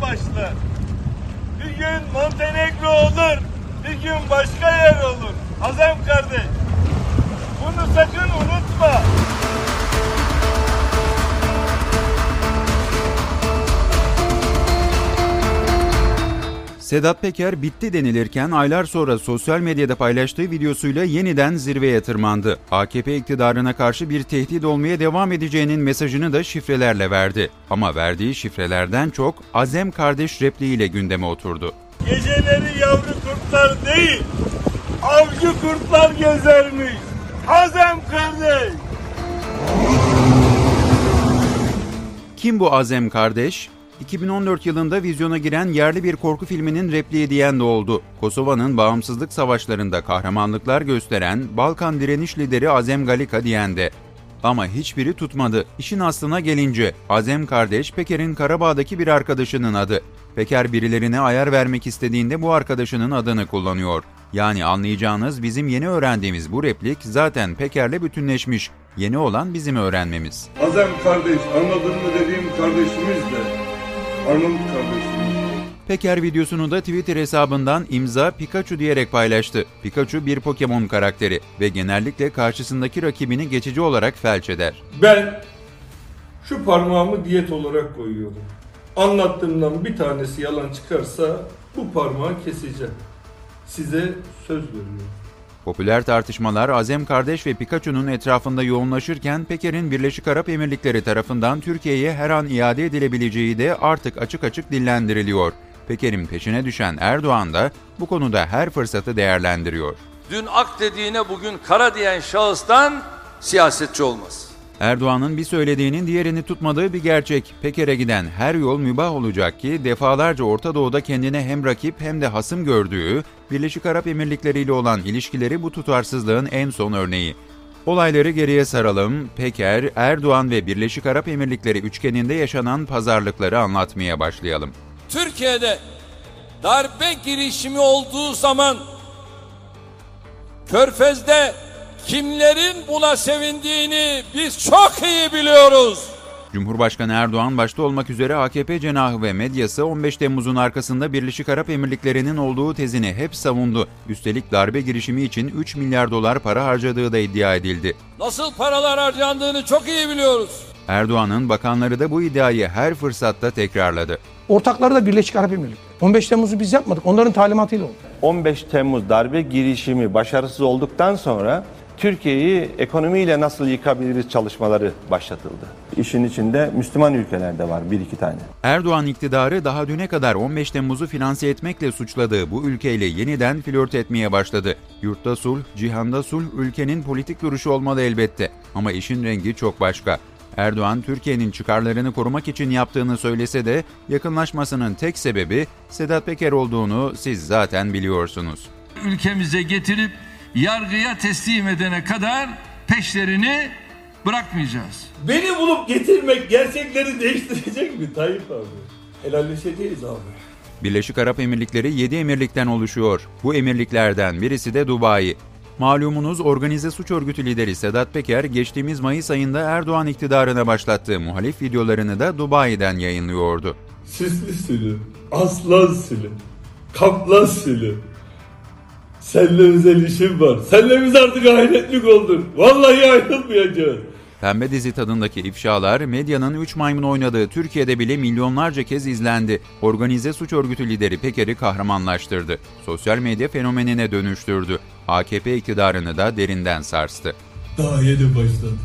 başlar. Bir gün Montenegro olur, bir gün başka yer olur. Azem kardeş, bunu sakın unutma. Sedat Peker bitti denilirken aylar sonra sosyal medyada paylaştığı videosuyla yeniden zirveye tırmandı. AKP iktidarına karşı bir tehdit olmaya devam edeceğinin mesajını da şifrelerle verdi. Ama verdiği şifrelerden çok Azem kardeş repliğiyle gündeme oturdu. Geceleri yavru kurtlar değil, avcı kurtlar gezermiş. Azem kardeş. Kim bu Azem kardeş? 2014 yılında vizyona giren yerli bir korku filminin repliği diyen de oldu. Kosova'nın bağımsızlık savaşlarında kahramanlıklar gösteren Balkan direniş lideri Azem Galika diyen de. Ama hiçbiri tutmadı. İşin aslına gelince Azem kardeş Peker'in Karabağ'daki bir arkadaşının adı. Peker birilerine ayar vermek istediğinde bu arkadaşının adını kullanıyor. Yani anlayacağınız bizim yeni öğrendiğimiz bu replik zaten Peker'le bütünleşmiş. Yeni olan bizim öğrenmemiz. Azem kardeş, anladın mı dediğim kardeşimiz de Arnavut kardeşimiz. Peker videosunu da Twitter hesabından imza Pikachu diyerek paylaştı. Pikachu bir Pokemon karakteri ve genellikle karşısındaki rakibini geçici olarak felç eder. Ben şu parmağımı diyet olarak koyuyorum. Anlattığımdan bir tanesi yalan çıkarsa bu parmağı keseceğim. Size söz veriyorum. Popüler tartışmalar Azem Kardeş ve Pikachu'nun etrafında yoğunlaşırken Peker'in Birleşik Arap Emirlikleri tarafından Türkiye'ye her an iade edilebileceği de artık açık açık dillendiriliyor. Peker'in peşine düşen Erdoğan da bu konuda her fırsatı değerlendiriyor. Dün ak dediğine bugün kara diyen şahıstan siyasetçi olmaz. Erdoğan'ın bir söylediğinin diğerini tutmadığı bir gerçek. Peker'e giden her yol mübah olacak ki defalarca Orta Doğu'da kendine hem rakip hem de hasım gördüğü Birleşik Arap Emirlikleri ile olan ilişkileri bu tutarsızlığın en son örneği. Olayları geriye saralım. Peker, Erdoğan ve Birleşik Arap Emirlikleri üçgeninde yaşanan pazarlıkları anlatmaya başlayalım. Türkiye'de darbe girişimi olduğu zaman Körfez'de kimlerin buna sevindiğini biz çok iyi biliyoruz. Cumhurbaşkanı Erdoğan başta olmak üzere AKP cenahı ve medyası 15 Temmuz'un arkasında Birleşik Arap Emirlikleri'nin olduğu tezini hep savundu. Üstelik darbe girişimi için 3 milyar dolar para harcadığı da iddia edildi. Nasıl paralar harcandığını çok iyi biliyoruz. Erdoğan'ın bakanları da bu iddiayı her fırsatta tekrarladı. Ortakları da Birleşik Arap Emirlikleri. 15 Temmuz'u biz yapmadık. Onların talimatıyla oldu. 15 Temmuz darbe girişimi başarısız olduktan sonra Türkiye'yi ekonomiyle nasıl yıkabiliriz çalışmaları başlatıldı. İşin içinde Müslüman ülkelerde var bir iki tane. Erdoğan iktidarı daha düne kadar 15 Temmuz'u finanse etmekle suçladığı bu ülkeyle yeniden flört etmeye başladı. Yurtta sulh, cihanda sulh ülkenin politik duruşu olmalı elbette. Ama işin rengi çok başka. Erdoğan Türkiye'nin çıkarlarını korumak için yaptığını söylese de yakınlaşmasının tek sebebi Sedat Peker olduğunu siz zaten biliyorsunuz. Ülkemize getirip yargıya teslim edene kadar peşlerini bırakmayacağız. Beni bulup getirmek gerçekleri değiştirecek mi Tayyip abi? Helalleşeceğiz abi. Birleşik Arap Emirlikleri 7 emirlikten oluşuyor. Bu emirliklerden birisi de Dubai. Malumunuz organize suç örgütü lideri Sedat Peker geçtiğimiz Mayıs ayında Erdoğan iktidarına başlattığı muhalif videolarını da Dubai'den yayınlıyordu. Sisli sülü, aslan sülü, kaplan sülü. Seninle özel işim var. Seninle biz artık ahiretlik olduk. Vallahi ayrılmayacağız. Pembe dizi tadındaki ifşalar medyanın 3 maymun oynadığı Türkiye'de bile milyonlarca kez izlendi. Organize suç örgütü lideri Peker'i kahramanlaştırdı. Sosyal medya fenomenine dönüştürdü. AKP iktidarını da derinden sarstı. Daha yeni başladı.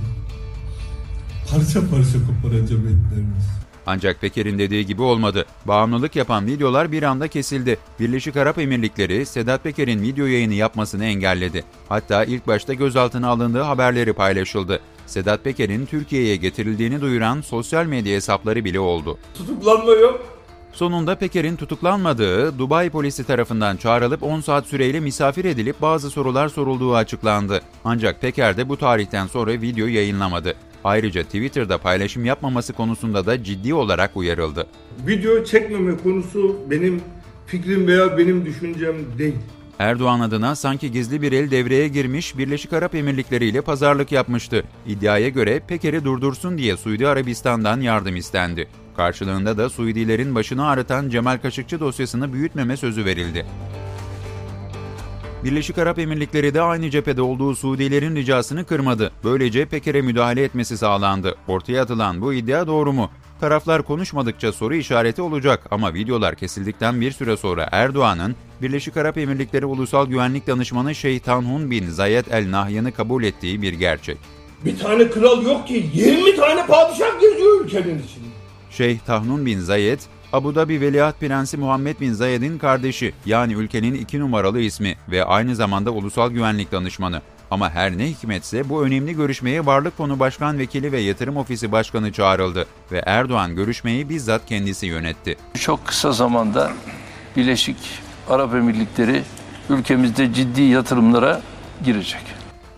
Parça parça koparacağım etlerimiz. Ancak Peker'in dediği gibi olmadı. Bağımlılık yapan videolar bir anda kesildi. Birleşik Arap Emirlikleri Sedat Peker'in video yayını yapmasını engelledi. Hatta ilk başta gözaltına alındığı haberleri paylaşıldı. Sedat Peker'in Türkiye'ye getirildiğini duyuran sosyal medya hesapları bile oldu. Tutuklanma yok. Sonunda Peker'in tutuklanmadığı, Dubai polisi tarafından çağrılıp 10 saat süreyle misafir edilip bazı sorular sorulduğu açıklandı. Ancak Peker de bu tarihten sonra video yayınlamadı. Ayrıca Twitter'da paylaşım yapmaması konusunda da ciddi olarak uyarıldı. Video çekmeme konusu benim fikrim veya benim düşüncem değil. Erdoğan adına sanki gizli bir el devreye girmiş Birleşik Arap Emirlikleri ile pazarlık yapmıştı. İddiaya göre Peker'i durdursun diye Suudi Arabistan'dan yardım istendi. Karşılığında da Suudilerin başını ağrıtan Cemal Kaşıkçı dosyasını büyütmeme sözü verildi. Birleşik Arap Emirlikleri de aynı cephede olduğu Suudilerin ricasını kırmadı. Böylece Peker'e müdahale etmesi sağlandı. Ortaya atılan bu iddia doğru mu? Taraflar konuşmadıkça soru işareti olacak ama videolar kesildikten bir süre sonra Erdoğan'ın Birleşik Arap Emirlikleri Ulusal Güvenlik Danışmanı Şeyh Tanhun bin Zayed El Nahyan'ı kabul ettiği bir gerçek. Bir tane kral yok ki 20 tane padişah geziyor ülkenin içinde. Şeyh Tahnun bin Zayed, Abu Dhabi Veliaht Prensi Muhammed bin Zayed'in kardeşi yani ülkenin iki numaralı ismi ve aynı zamanda ulusal güvenlik danışmanı. Ama her ne hikmetse bu önemli görüşmeye Varlık Fonu Başkan Vekili ve Yatırım Ofisi Başkanı çağrıldı ve Erdoğan görüşmeyi bizzat kendisi yönetti. Çok kısa zamanda Birleşik Arap Emirlikleri ülkemizde ciddi yatırımlara girecek.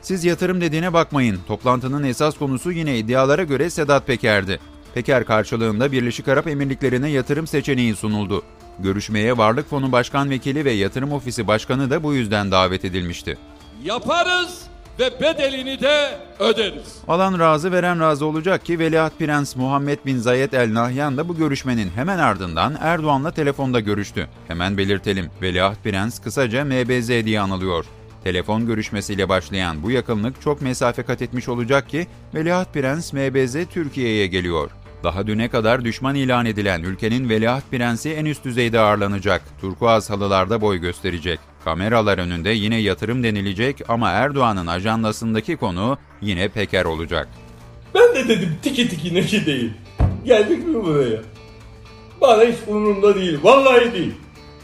Siz yatırım dediğine bakmayın. Toplantının esas konusu yine iddialara göre Sedat Peker'di. Peker karşılığında Birleşik Arap Emirlikleri'ne yatırım seçeneği sunuldu. Görüşmeye Varlık Fonu Başkan Vekili ve Yatırım Ofisi Başkanı da bu yüzden davet edilmişti. Yaparız ve bedelini de öderiz. Alan razı veren razı olacak ki Veliaht Prens Muhammed bin Zayed El Nahyan da bu görüşmenin hemen ardından Erdoğan'la telefonda görüştü. Hemen belirtelim Veliaht Prens kısaca MBZ diye anılıyor. Telefon görüşmesiyle başlayan bu yakınlık çok mesafe kat etmiş olacak ki Veliaht Prens MBZ Türkiye'ye geliyor. Daha düne kadar düşman ilan edilen ülkenin Veliaht Prensi en üst düzeyde ağırlanacak. Turkuaz halılarda boy gösterecek. Kameralar önünde yine yatırım denilecek ama Erdoğan'ın ajandasındaki konu yine Peker olacak. Ben de dedim tiki tiki neki değil. Geldik mi buraya? Bana hiç umurumda değil. Vallahi değil.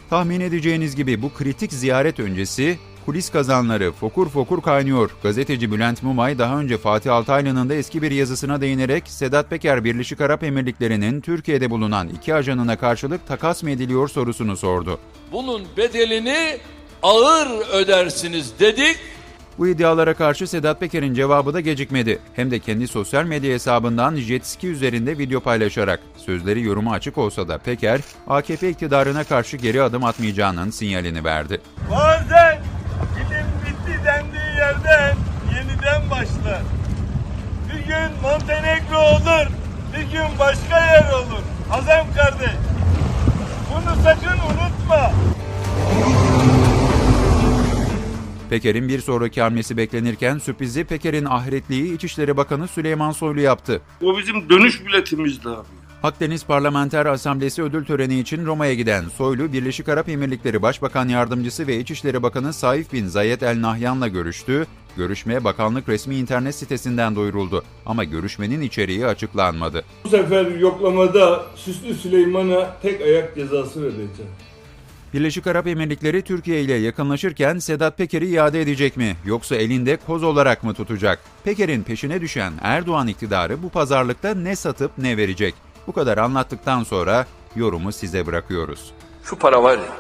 Tahmin edeceğiniz gibi bu kritik ziyaret öncesi kulis kazanları fokur fokur kaynıyor. Gazeteci Bülent Mumay daha önce Fatih Altaylı'nın da eski bir yazısına değinerek Sedat Peker Birleşik Arap Emirlikleri'nin Türkiye'de bulunan iki ajanına karşılık takas mı ediliyor sorusunu sordu. Bunun bedelini ağır ödersiniz dedik. Bu iddialara karşı Sedat Peker'in cevabı da gecikmedi. Hem de kendi sosyal medya hesabından jet ski üzerinde video paylaşarak. Sözleri yoruma açık olsa da Peker, AKP iktidarına karşı geri adım atmayacağının sinyalini verdi. Bazen ilim bitti dendiği yerden yeniden başlar. Bir gün Montenegro olur, bir gün başka yer olur. Azem kardeş, bunu sakın unutma. Peker'in bir sonraki hamlesi beklenirken sürprizi Peker'in ahiretliği İçişleri Bakanı Süleyman Soylu yaptı. O bizim dönüş biletimizdi abi. Akdeniz Parlamenter Asamblesi ödül töreni için Roma'ya giden Soylu, Birleşik Arap Emirlikleri Başbakan Yardımcısı ve İçişleri Bakanı Saif bin Zayed El Nahyan'la görüştü. Görüşme bakanlık resmi internet sitesinden duyuruldu ama görüşmenin içeriği açıklanmadı. Bu sefer yoklamada Süslü Süleyman'a tek ayak cezası vereceğim. Birleşik Arap Emirlikleri Türkiye ile yakınlaşırken Sedat Peker'i iade edecek mi yoksa elinde koz olarak mı tutacak? Peker'in peşine düşen Erdoğan iktidarı bu pazarlıkta ne satıp ne verecek? Bu kadar anlattıktan sonra yorumu size bırakıyoruz. Şu para var ya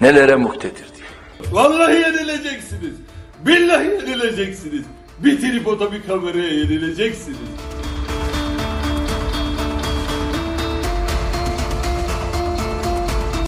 nelere muktedir diye. Vallahi yenileceksiniz. Billahi yenileceksiniz. Bir tripoda bir kameraya yenileceksiniz.